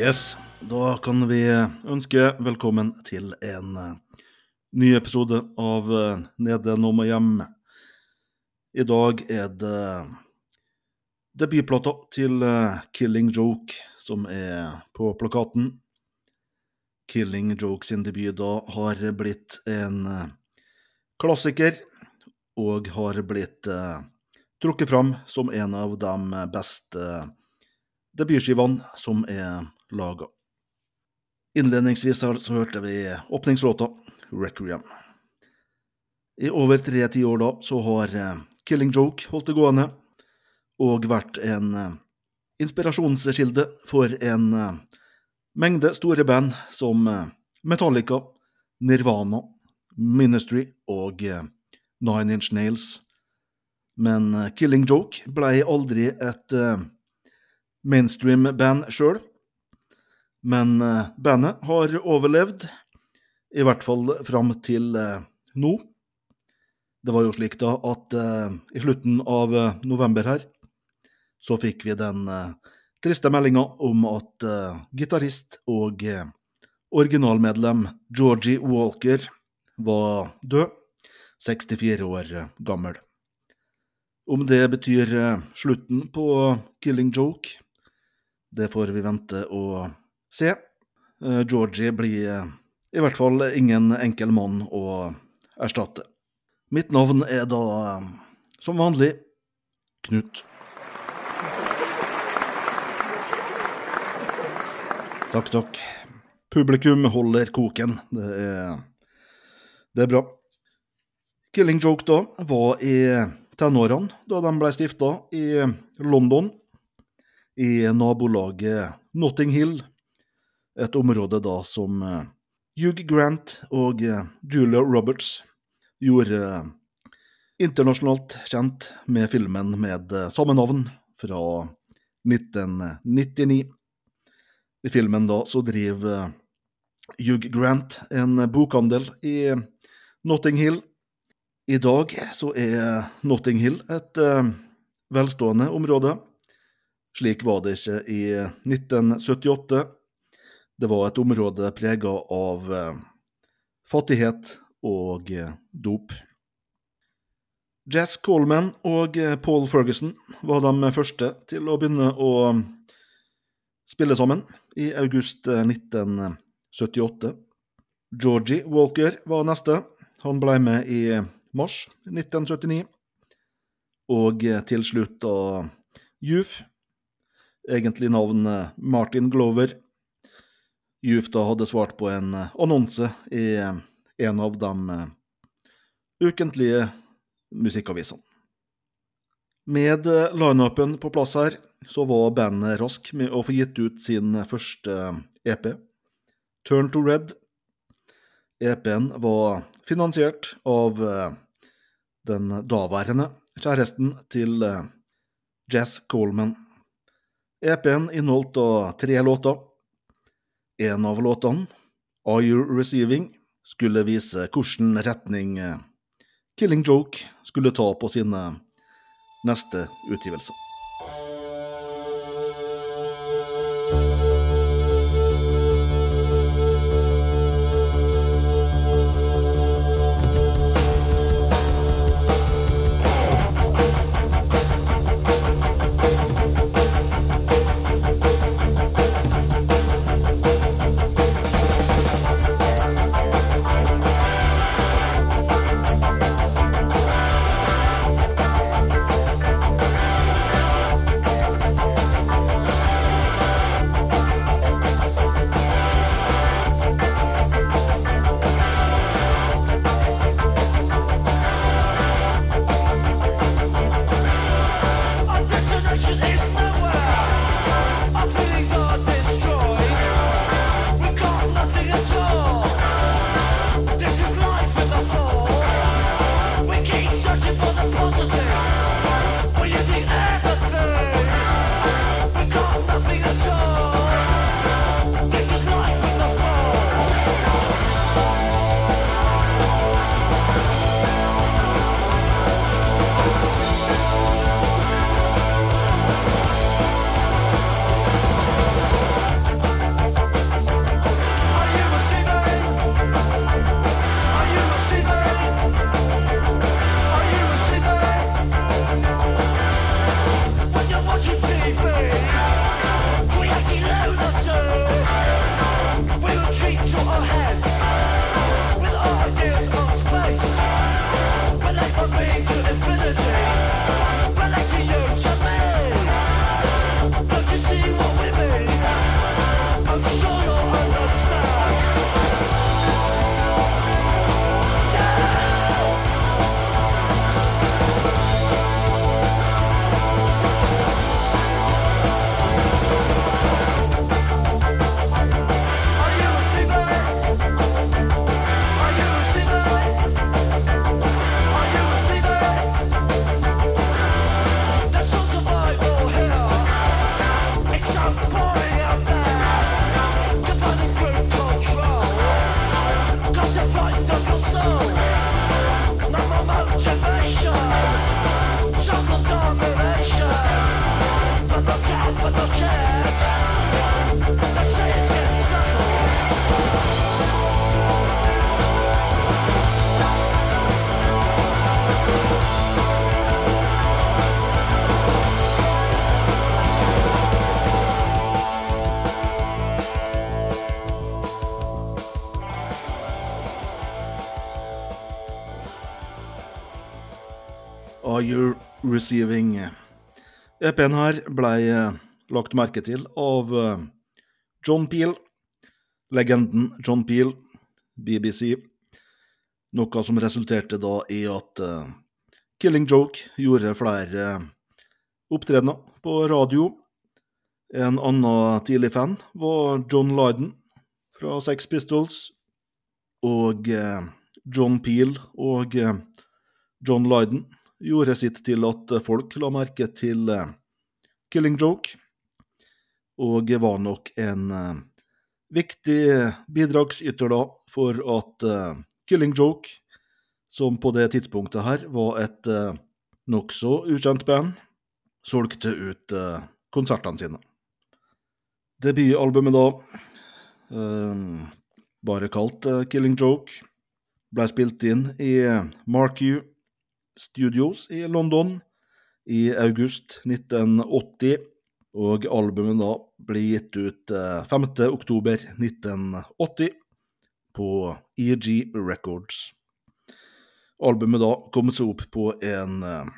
Yes, da kan vi ønske velkommen til en eh, ny episode av eh, Nede Nå og Hjem. I dag er det debutplata til eh, Killing Joke som er på plakaten. Killing Joke sin debut da har blitt en klassiker, og har blitt eh, trukket fram som en av de beste debutskivene som er laga. Innledningsvis så hørte vi åpningslåta Requiem. I over tre tiår da så har eh, Killing Joke holdt det gående, og vært en eh, inspirasjonskilde for en eh, mengde store band som Metallica, Nirvana, Ministry og Nine Inch Nails. Men Killing Joke blei aldri et eh, mainstream-band sjøl. Men eh, bandet har overlevd, i hvert fall fram til eh, nå. Det var jo slik da at eh, i slutten av november her, så fikk vi den triste meldinga om at gitarist og originalmedlem Georgie Walker var død, 64 år gammel. Om det betyr slutten på Killing Joke, det får vi vente og se. Eh, Georgie blir eh, i hvert fall ingen enkel mann å erstatte. Mitt navn er da, eh, som vanlig, Knut. Takk, takk. Publikum holder koken. Det er, det er bra. Killing Joke da var i tenårene da de ble stifta i London, i nabolaget Notting Hill, et område da som eh, Hugh Grant og eh, Julia Roberts gjorde eh, internasjonalt kjent med filmen med samme navn fra 1999. I filmen da så driver Hugh Grant en bokhandel i Notting Hill. I dag så er Notting Hill et velstående område. Slik var det ikke i 1978. Det var et område prega av eh, fattighet og eh, dop. Jazz Coleman og eh, Paul Ferguson var de første til å begynne å spille sammen i august eh, 1978. Georgie Walker var neste. Han ble med i mars 1979. Og til slutt da Youth. Egentlig navn eh, Martin Glover. Youth da hadde svart på en eh, annonse i eh, en av de eh, ukentlige musikkavisene. Med lineupen på plass her, så var bandet rask med å få gitt ut sin første EP, Turn to Red. EP-en var finansiert av den daværende kjæresten til Jazz Coleman. EP-en inneholdt da tre låter. En av låtene, Are You Receiving, skulle vise hvilken retning eh, Killing Joke skulle ta på sine neste utgivelser. Receiving? EP-en her ble eh, lagt merke til av eh, John Peel, legenden John Peel, BBC, noe som resulterte da i at eh, Killing Joke gjorde flere opptredener på radio. En annen tidlig fan var John Lydon fra Sex Pistols, og John Peel og John Lydon gjorde sitt til at folk la merke til eh, Killing Joke. og var nok en eh, viktig bidragsyter da for at eh, Killing Joke, som på det tidspunktet her var et nokså ukjent band, solgte ut konsertene sine. Debutalbumet da, bare kalt Killing Joke, ble spilt inn i Mark U Studios i London i august 1980, og albumet da ble gitt ut eh, 5. oktober 1980 på EG Records. Albumet da kom seg opp på en eh,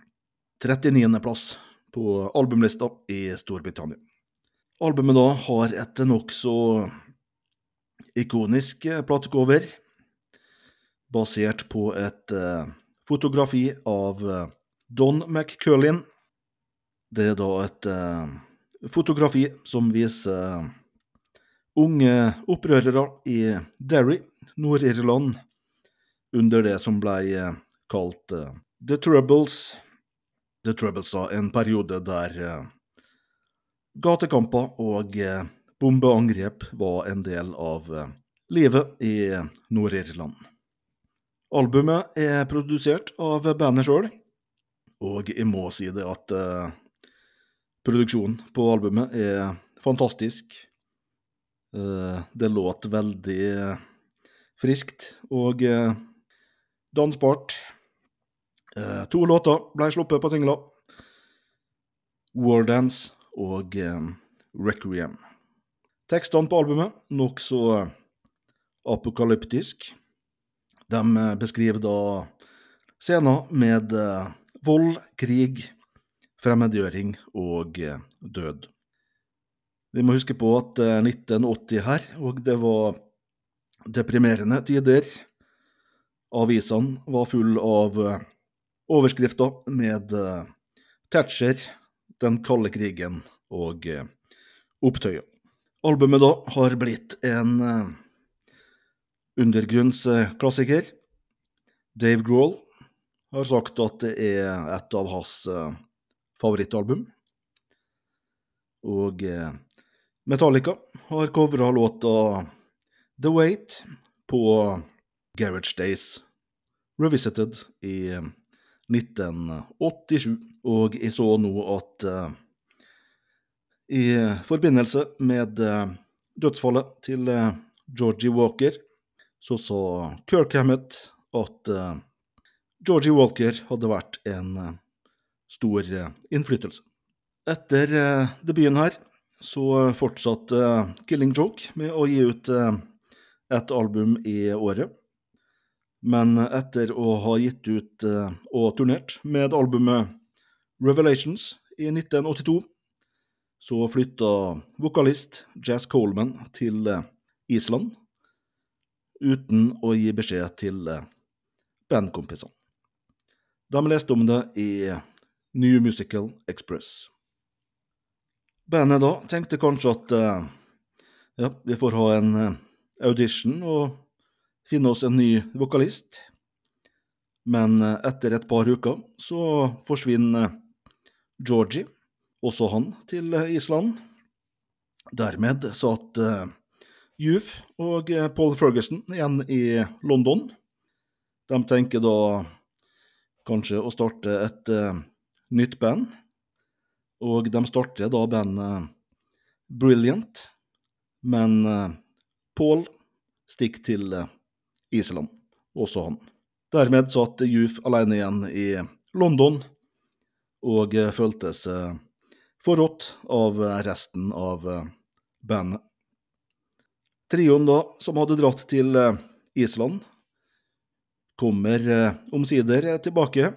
39. plass på albumlista i Storbritannia. Albumet da har et nokså ikonisk eh, platecover, basert på et eh, fotografi av eh, Don McCullin. Det er da et eh, fotografi som viser eh, unge opprørere i Derry, Nord-Irland, under det som ble eh, kalt eh, The Troubles. The Troubles, da, en periode der eh, gatekamper og bombeangrep var en del av livet i Nord-Irland. Albumet er produsert av bandet sjøl, og jeg må si det at eh, produksjonen på albumet er fantastisk. Eh, det låt veldig eh, friskt og eh, dansbart. To låter ble sluppet på singla, Wardance og Requiem. Tekstene på albumet nokså apokalyptisk. De eh, beskriver da scener med eh, vold, krig, fremmedgjøring og eh, død. Vi må huske på at eh, 1980 her, og det var deprimerende tider. Avisene var full av overskrifter med Thatcher, den kalde krigen og opptøyet. Albumet da har blitt en undergrunnsklassiker. Dave Grohl har sagt at det er et av hans eh, favorittalbum. Og eh, Metallica har covra låta The Wait på Garage Days Revisited i 1987. Og jeg så nå at eh, i forbindelse med eh, dødsfallet til eh, Georgie Walker, så sa Kirk Hammett at uh, Georgie Walker hadde vært en uh, stor uh, innflytelse. Etter debuten her så fortsatte Killing Joke med å gi ut et album i året. Men etter å ha gitt ut og turnert med albumet Revelations i 1982, så flytta vokalist Jazz Coleman til Island uten å gi beskjed til eh, bandkompisene. De leste om det i New Musical Express. Bandet da tenkte kanskje at eh, ja, vi får ha en eh, audition og finne oss en ny vokalist. Men etter et par uker så forsvinner Georgie, også han, til Island. Dermed satt Youth og eh, Paul Ferguson igjen i London. De tenker da kanskje å starte et uh, nytt band, og de starter da bandet Brilliant, men uh, Paul stikker til uh, Island, også han. Dermed satt Juve alene igjen i London, og eh, følte seg forrådt av eh, resten av eh, bandet. Trioen da, som hadde dratt til eh, Island, kommer eh, omsider eh, tilbake.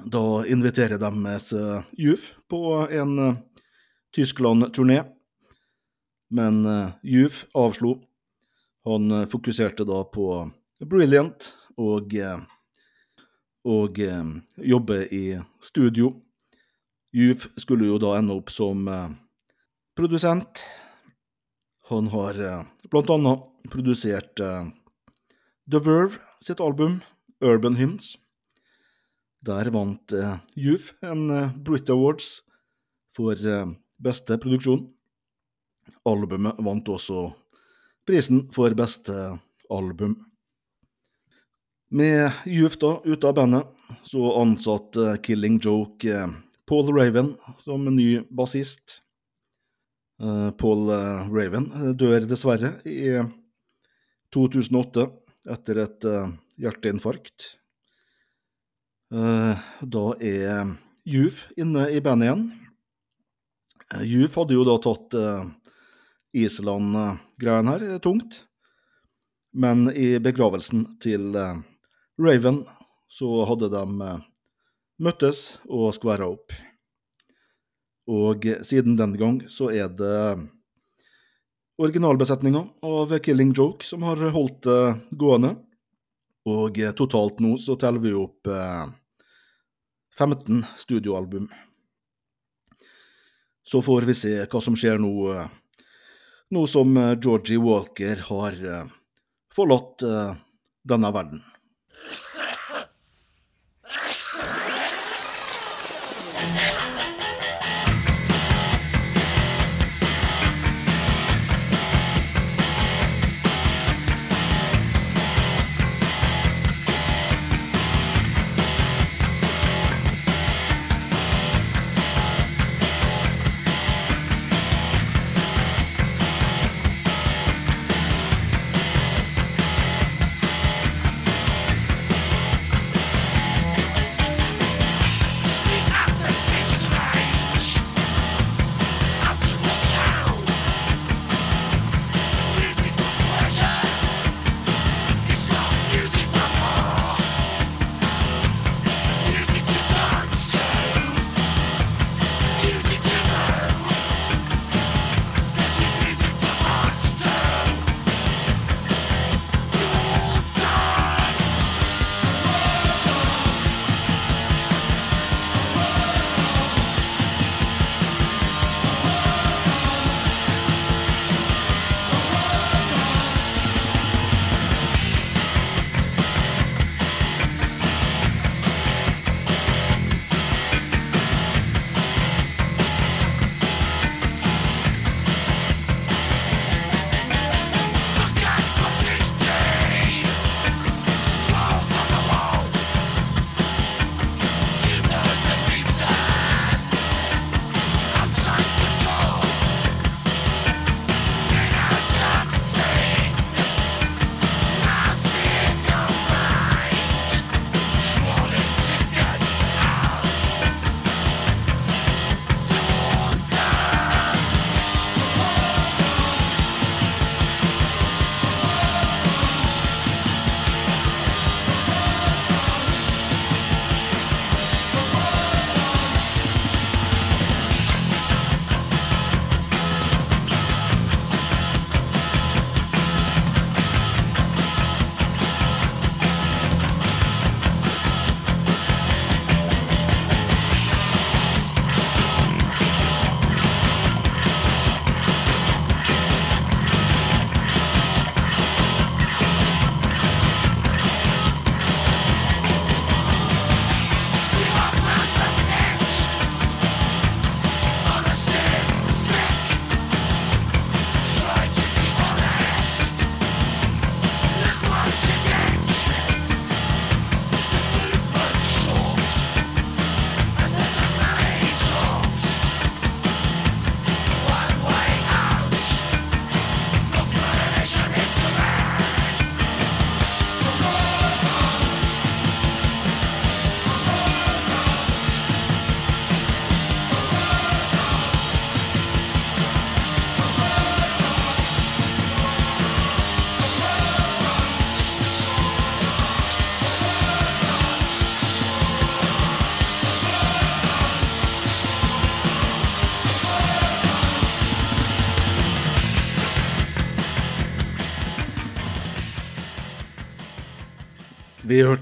Da inviterer de Juf på en Tyskland-turné, men Juf avslo. Han fokuserte da på Brilliant og, og jobbe i studio. Juf skulle jo da ende opp som produsent. Han har eh, blant annet produsert eh, The Verve sitt album Urban Hymns. Der vant eh, Youth en Brit Awards for beste produksjon. Albumet vant også prisen for beste album. Med Youth da ute av bandet, så ansatte Killing Joke Paul Raven som ny bassist. Eh, Paul eh, Raven dør dessverre i 2008 etter et eh, hjerteinfarkt. Eh, Da er Youth inne i bandet igjen. Eh, hadde jo da tatt eh, Island-greien her eh, tungt. Men i begravelsen til eh, Raven så hadde de eh, møttes og skværa opp. Og siden den gang så er det originalbesetninga av Killing Joke som har holdt det gående. Og eh, totalt nå så teller vi opp eh, 15 studioalbum. Så får vi se hva som skjer nå, eh, nå som eh, Georgie Walker har eh, forlatt eh, denne verden.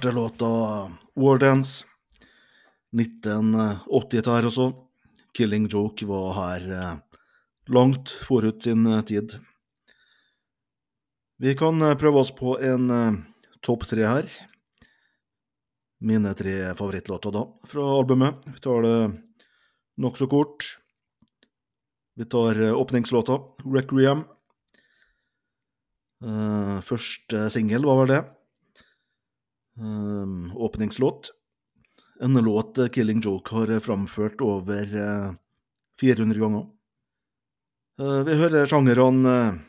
Hørte låta Wardance. 1980 her også. Killing Joke var her eh, langt forut sin eh, tid. Vi kan eh, prøve oss på en topp tre her. Mine tre favorittlåter da, fra albumet. Vi tar det nokså kort. Vi tar åpningslåta. Eh, første singel var vel det. Eh, åpningslåt. En låt eh, Killing Joke har framført over eh, 400 ganger. Eh, vi hører sjangerne eh,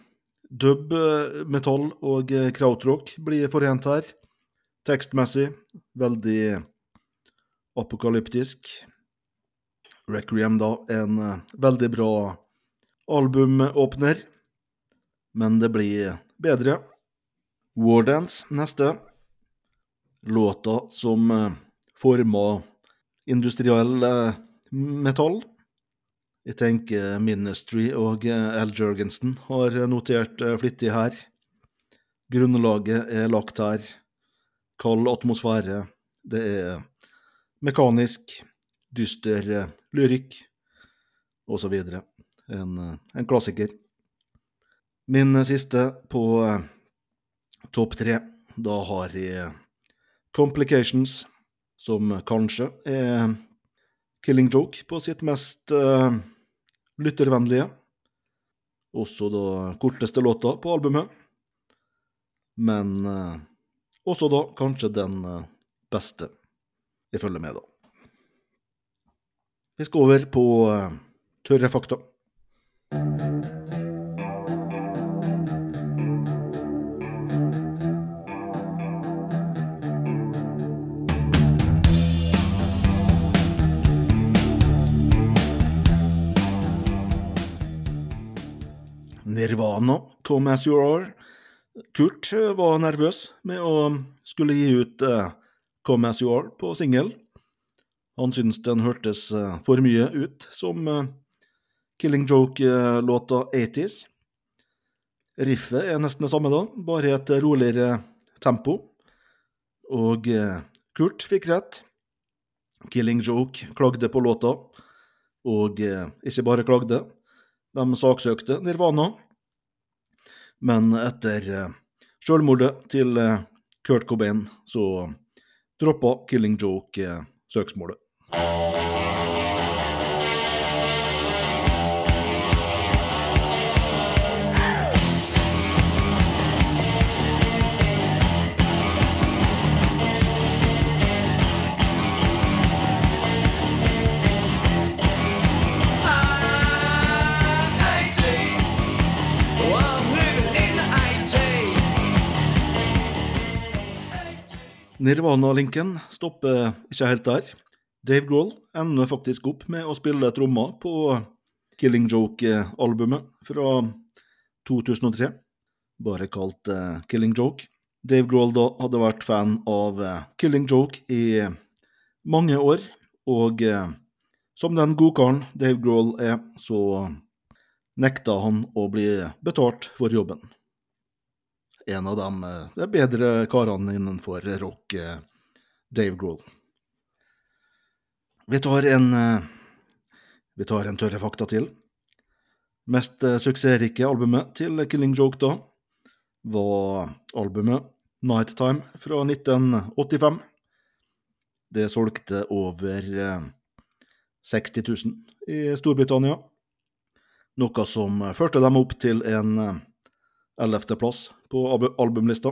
dub, eh, metall og eh, krautrock bli forent her. Tekstmessig veldig apokalyptisk. Requiem, da, en eh, veldig bra albumåpner, men det blir bedre. Wardance neste. Låta som eh, forma industriell eh, metall. Jeg tenker Ministry og eh, Al Jørgensen har notert flittig her. Grunnlaget er lagt her. Kald atmosfære. Det er mekanisk, dyster lyrikk, osv. En, en klassiker. Min siste på topp tre. Da har jeg Complications, som kanskje er Killing Joke på sitt mest uh, lyttervennlige. Også da korteste låta på albumet. Men uh, også da kanskje den uh, beste, Jeg følger med, da. Vi skal over på tørre fakta. Nirvana, Come As You Are. Kurt eh, var nervøs med å skulle gi ut eh, Come As You Are på singel. Han syntes den hørtes eh, for mye ut som eh, Killing Joke-låta 80s. Riffet er nesten det samme da, bare et roligere tempo. Og eh, Kurt fikk rett. Killing Joke klagde på låta, og eh, ikke bare klagde, de saksøkte Nirvana. Men etter eh, selvmordet til eh, Kurt Cobain så droppa Killing Joke eh, søksmålet. Nirvana-linken stopper ikke helt der. Dave Grohl ender faktisk opp med å spille trommer på Killing Joke-albumet fra 2003, bare kalt eh, Killing Joke. Dave Grohl da hadde vært fan av eh, Killing Joke i mange år, og eh, som den godkaren Dave Grohl er, så nekta han å bli betalt for jobben en av de eh, bedre karene innenfor rock, eh, Dave Grohl. Vi tar en eh, Vi tar en tørre fakta til. Mest suksessrike albumet til Killing Joke da var albumet Nighttime fra 1985. Det solgte over eh, 60 000 i Storbritannia, noe som førte dem opp til en eh, 11. plass på albu- albumlista.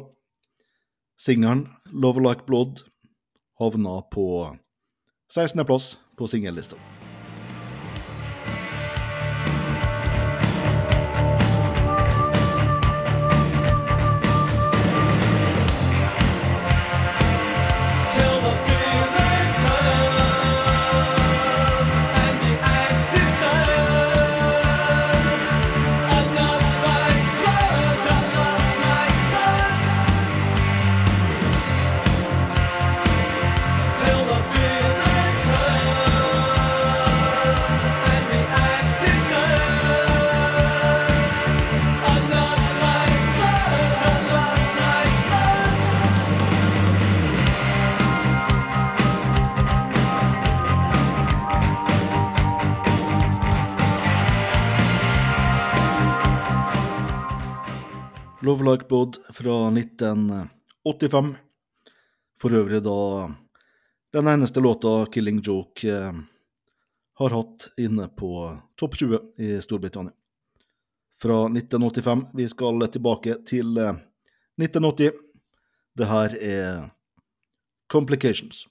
Singelen 'Love Like Blood' havna på 16. plass på singellista. Love Like Blood fra 1985. For øvrig da den eneste låta Killing Joke eh, har hatt inne på topp 20 i Storbritannia. Fra 1985. Vi skal tilbake til eh, 1980. Det her er Complications.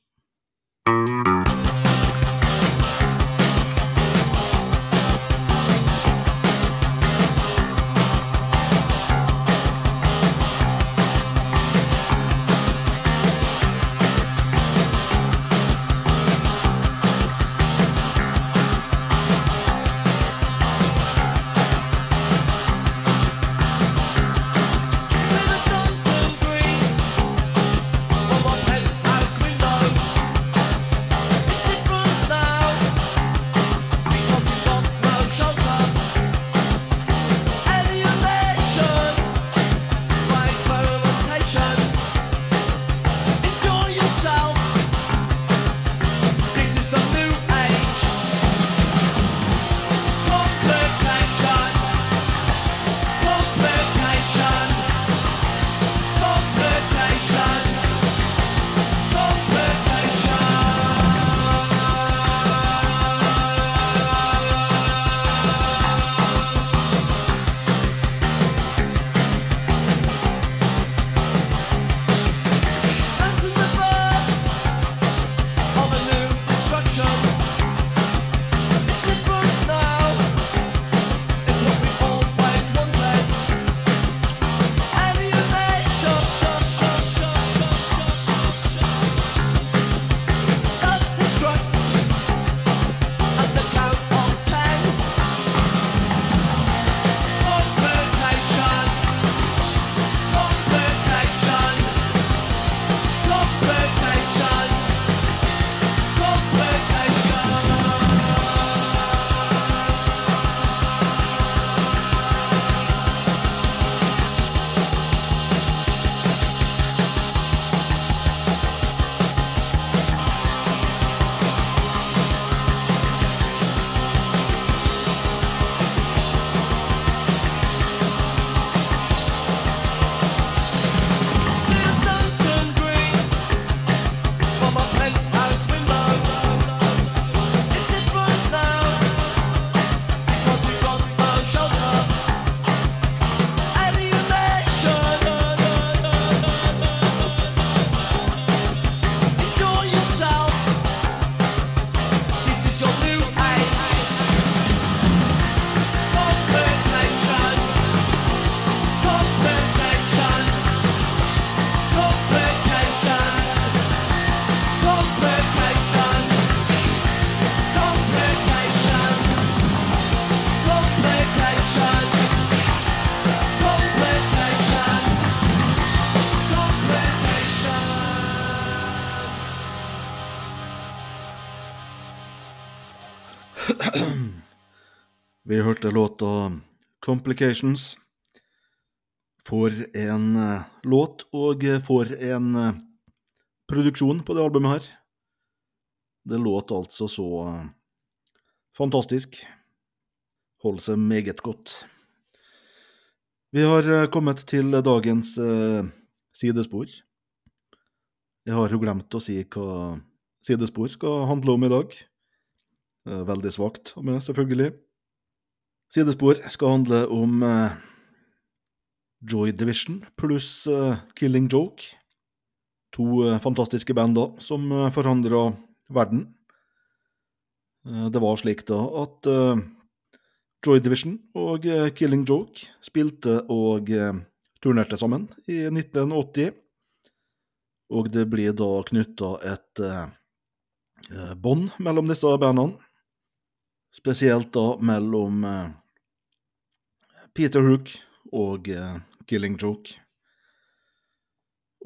Vi hørte låta Complications. For en eh, låt, og for en eh, produksjon på det albumet her. Det låt altså så eh, fantastisk. Holder seg meget godt. Vi har kommet til dagens sidespor. Jeg har jo glemt å si hva sidespor skal handle om i dag. Veldig svakt av meg, selvfølgelig. Sidespor skal handle om uh, Joy Division pluss uh, Killing Joke. To uh, fantastiske bander som uh, forandra verden. Eh, det var slik da at eh, Joy Division og eh, Killing Joke spilte og eh, turnerte sammen i 1980. Og det blir da knytta et eh, eh, bånd mellom disse bandene. Spesielt da mellom eh, Peter Hook og eh, Killing Joke.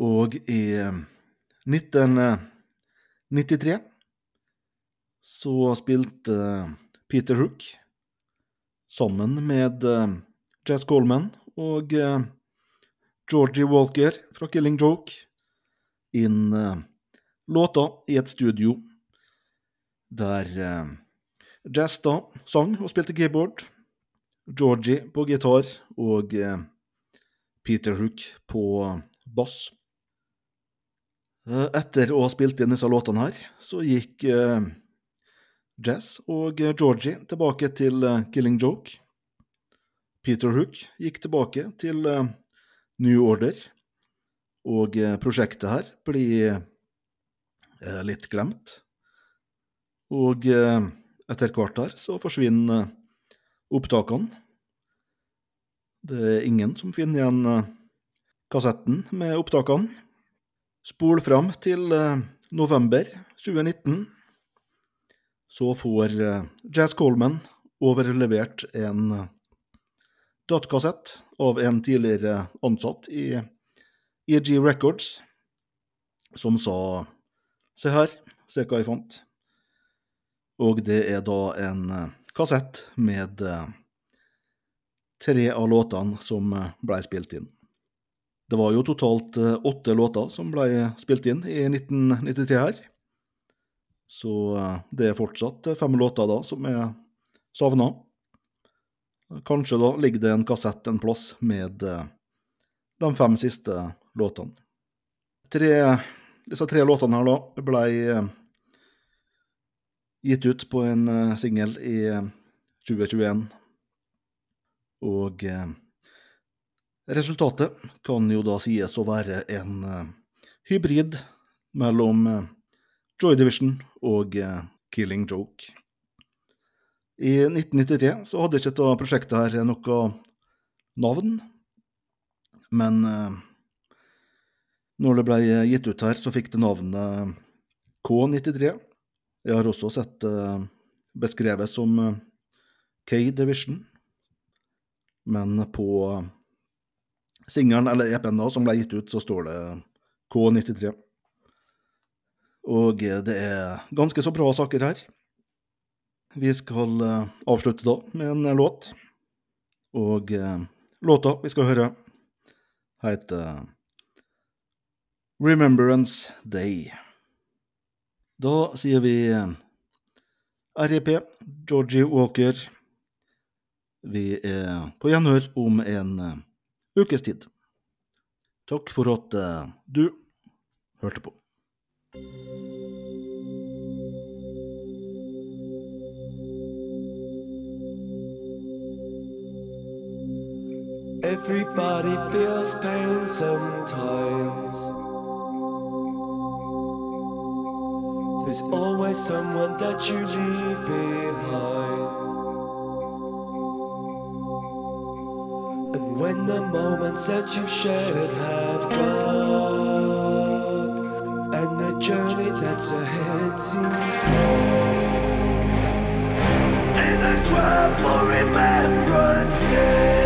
Og i eh, 1993 så spilte eh, Peter Hook sammen med eh, Jazz Coleman og eh, Georgie Walker fra Killing Joke inn eh, låta i et studio der eh, Jazz da sang og spilte keyboard, Georgie på gitar og eh, Peter Hook på bass. Eh, Etter å ha spilt inn disse låtene her, så gikk eh, Jazz og Georgie tilbake til Killing Joke. Peter Hook gikk tilbake til New Order, og prosjektet her blir litt glemt. Og etter hvert her så forsvinner eh, opptakene. Det er ingen som finner igjen eh, kassetten med opptakene. Spol fram til eh, november 2019. Så får Jazz Coleman overlevert en datakassett av en tidligere ansatt i EG Records, som sa Se her, se hva jeg fant. Og det er da en eh, kassett med eh, tre av låtene som blei ble spilt inn. Det var jo totalt eh, åtte låter som ble spilt inn i 1993 her. Så eh, det er fortsatt eh, fem låter da som er savna. Kanskje da ligger det en kassett en plass med eh, de fem siste låtene. Tre, disse tre låtene her da ble eh, gitt ut på en uh, singel i eh, 2021. Og eh, resultatet kan jo da sies å være en eh, hybrid mellom eh, Joy Division og eh, Killing Joke. I 1993 så hadde ikke dette prosjektet her noe navn, men eh, når det ble gitt ut her, så fikk det navnet K93. Jeg har også sett det beskrevet som eh, K-Division, men på singelen, eller EP-en da, som ble gitt ut, så står det K93. Og eh, det er ganske så bra saker her. Vi skal eh, avslutte da med en eh, låt. Og eh, låta vi skal høre, heter Remembrance Day. Da sier vi R.E.P. RIP, Georgie Walker. Vi er på gjenhør om en eh, ukes tid. Takk for at eh, du hørte på. Everybody feels pain sometimes. There's always someone that you leave behind. And when the moments that you've shared have gone, and the journey that's ahead seems long. And I cry for remembrance day.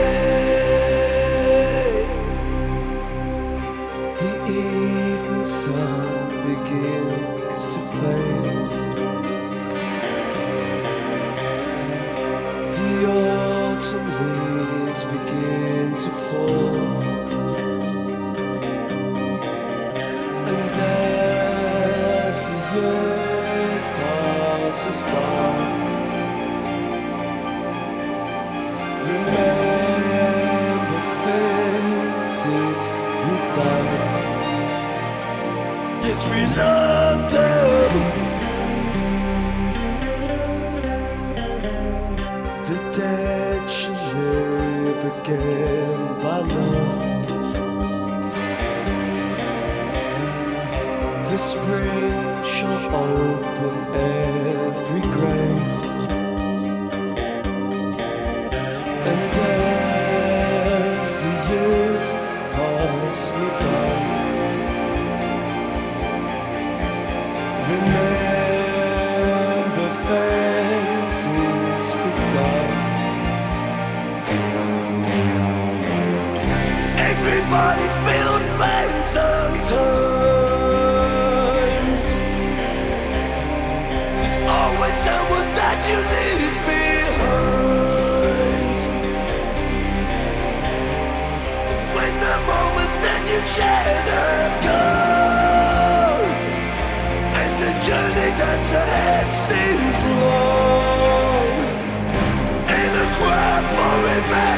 Yes, we love them. Again by love. The spring shall open every grave. And as the years pass me by, remember and the journey that's ahead seems long, and a cry for remembrance.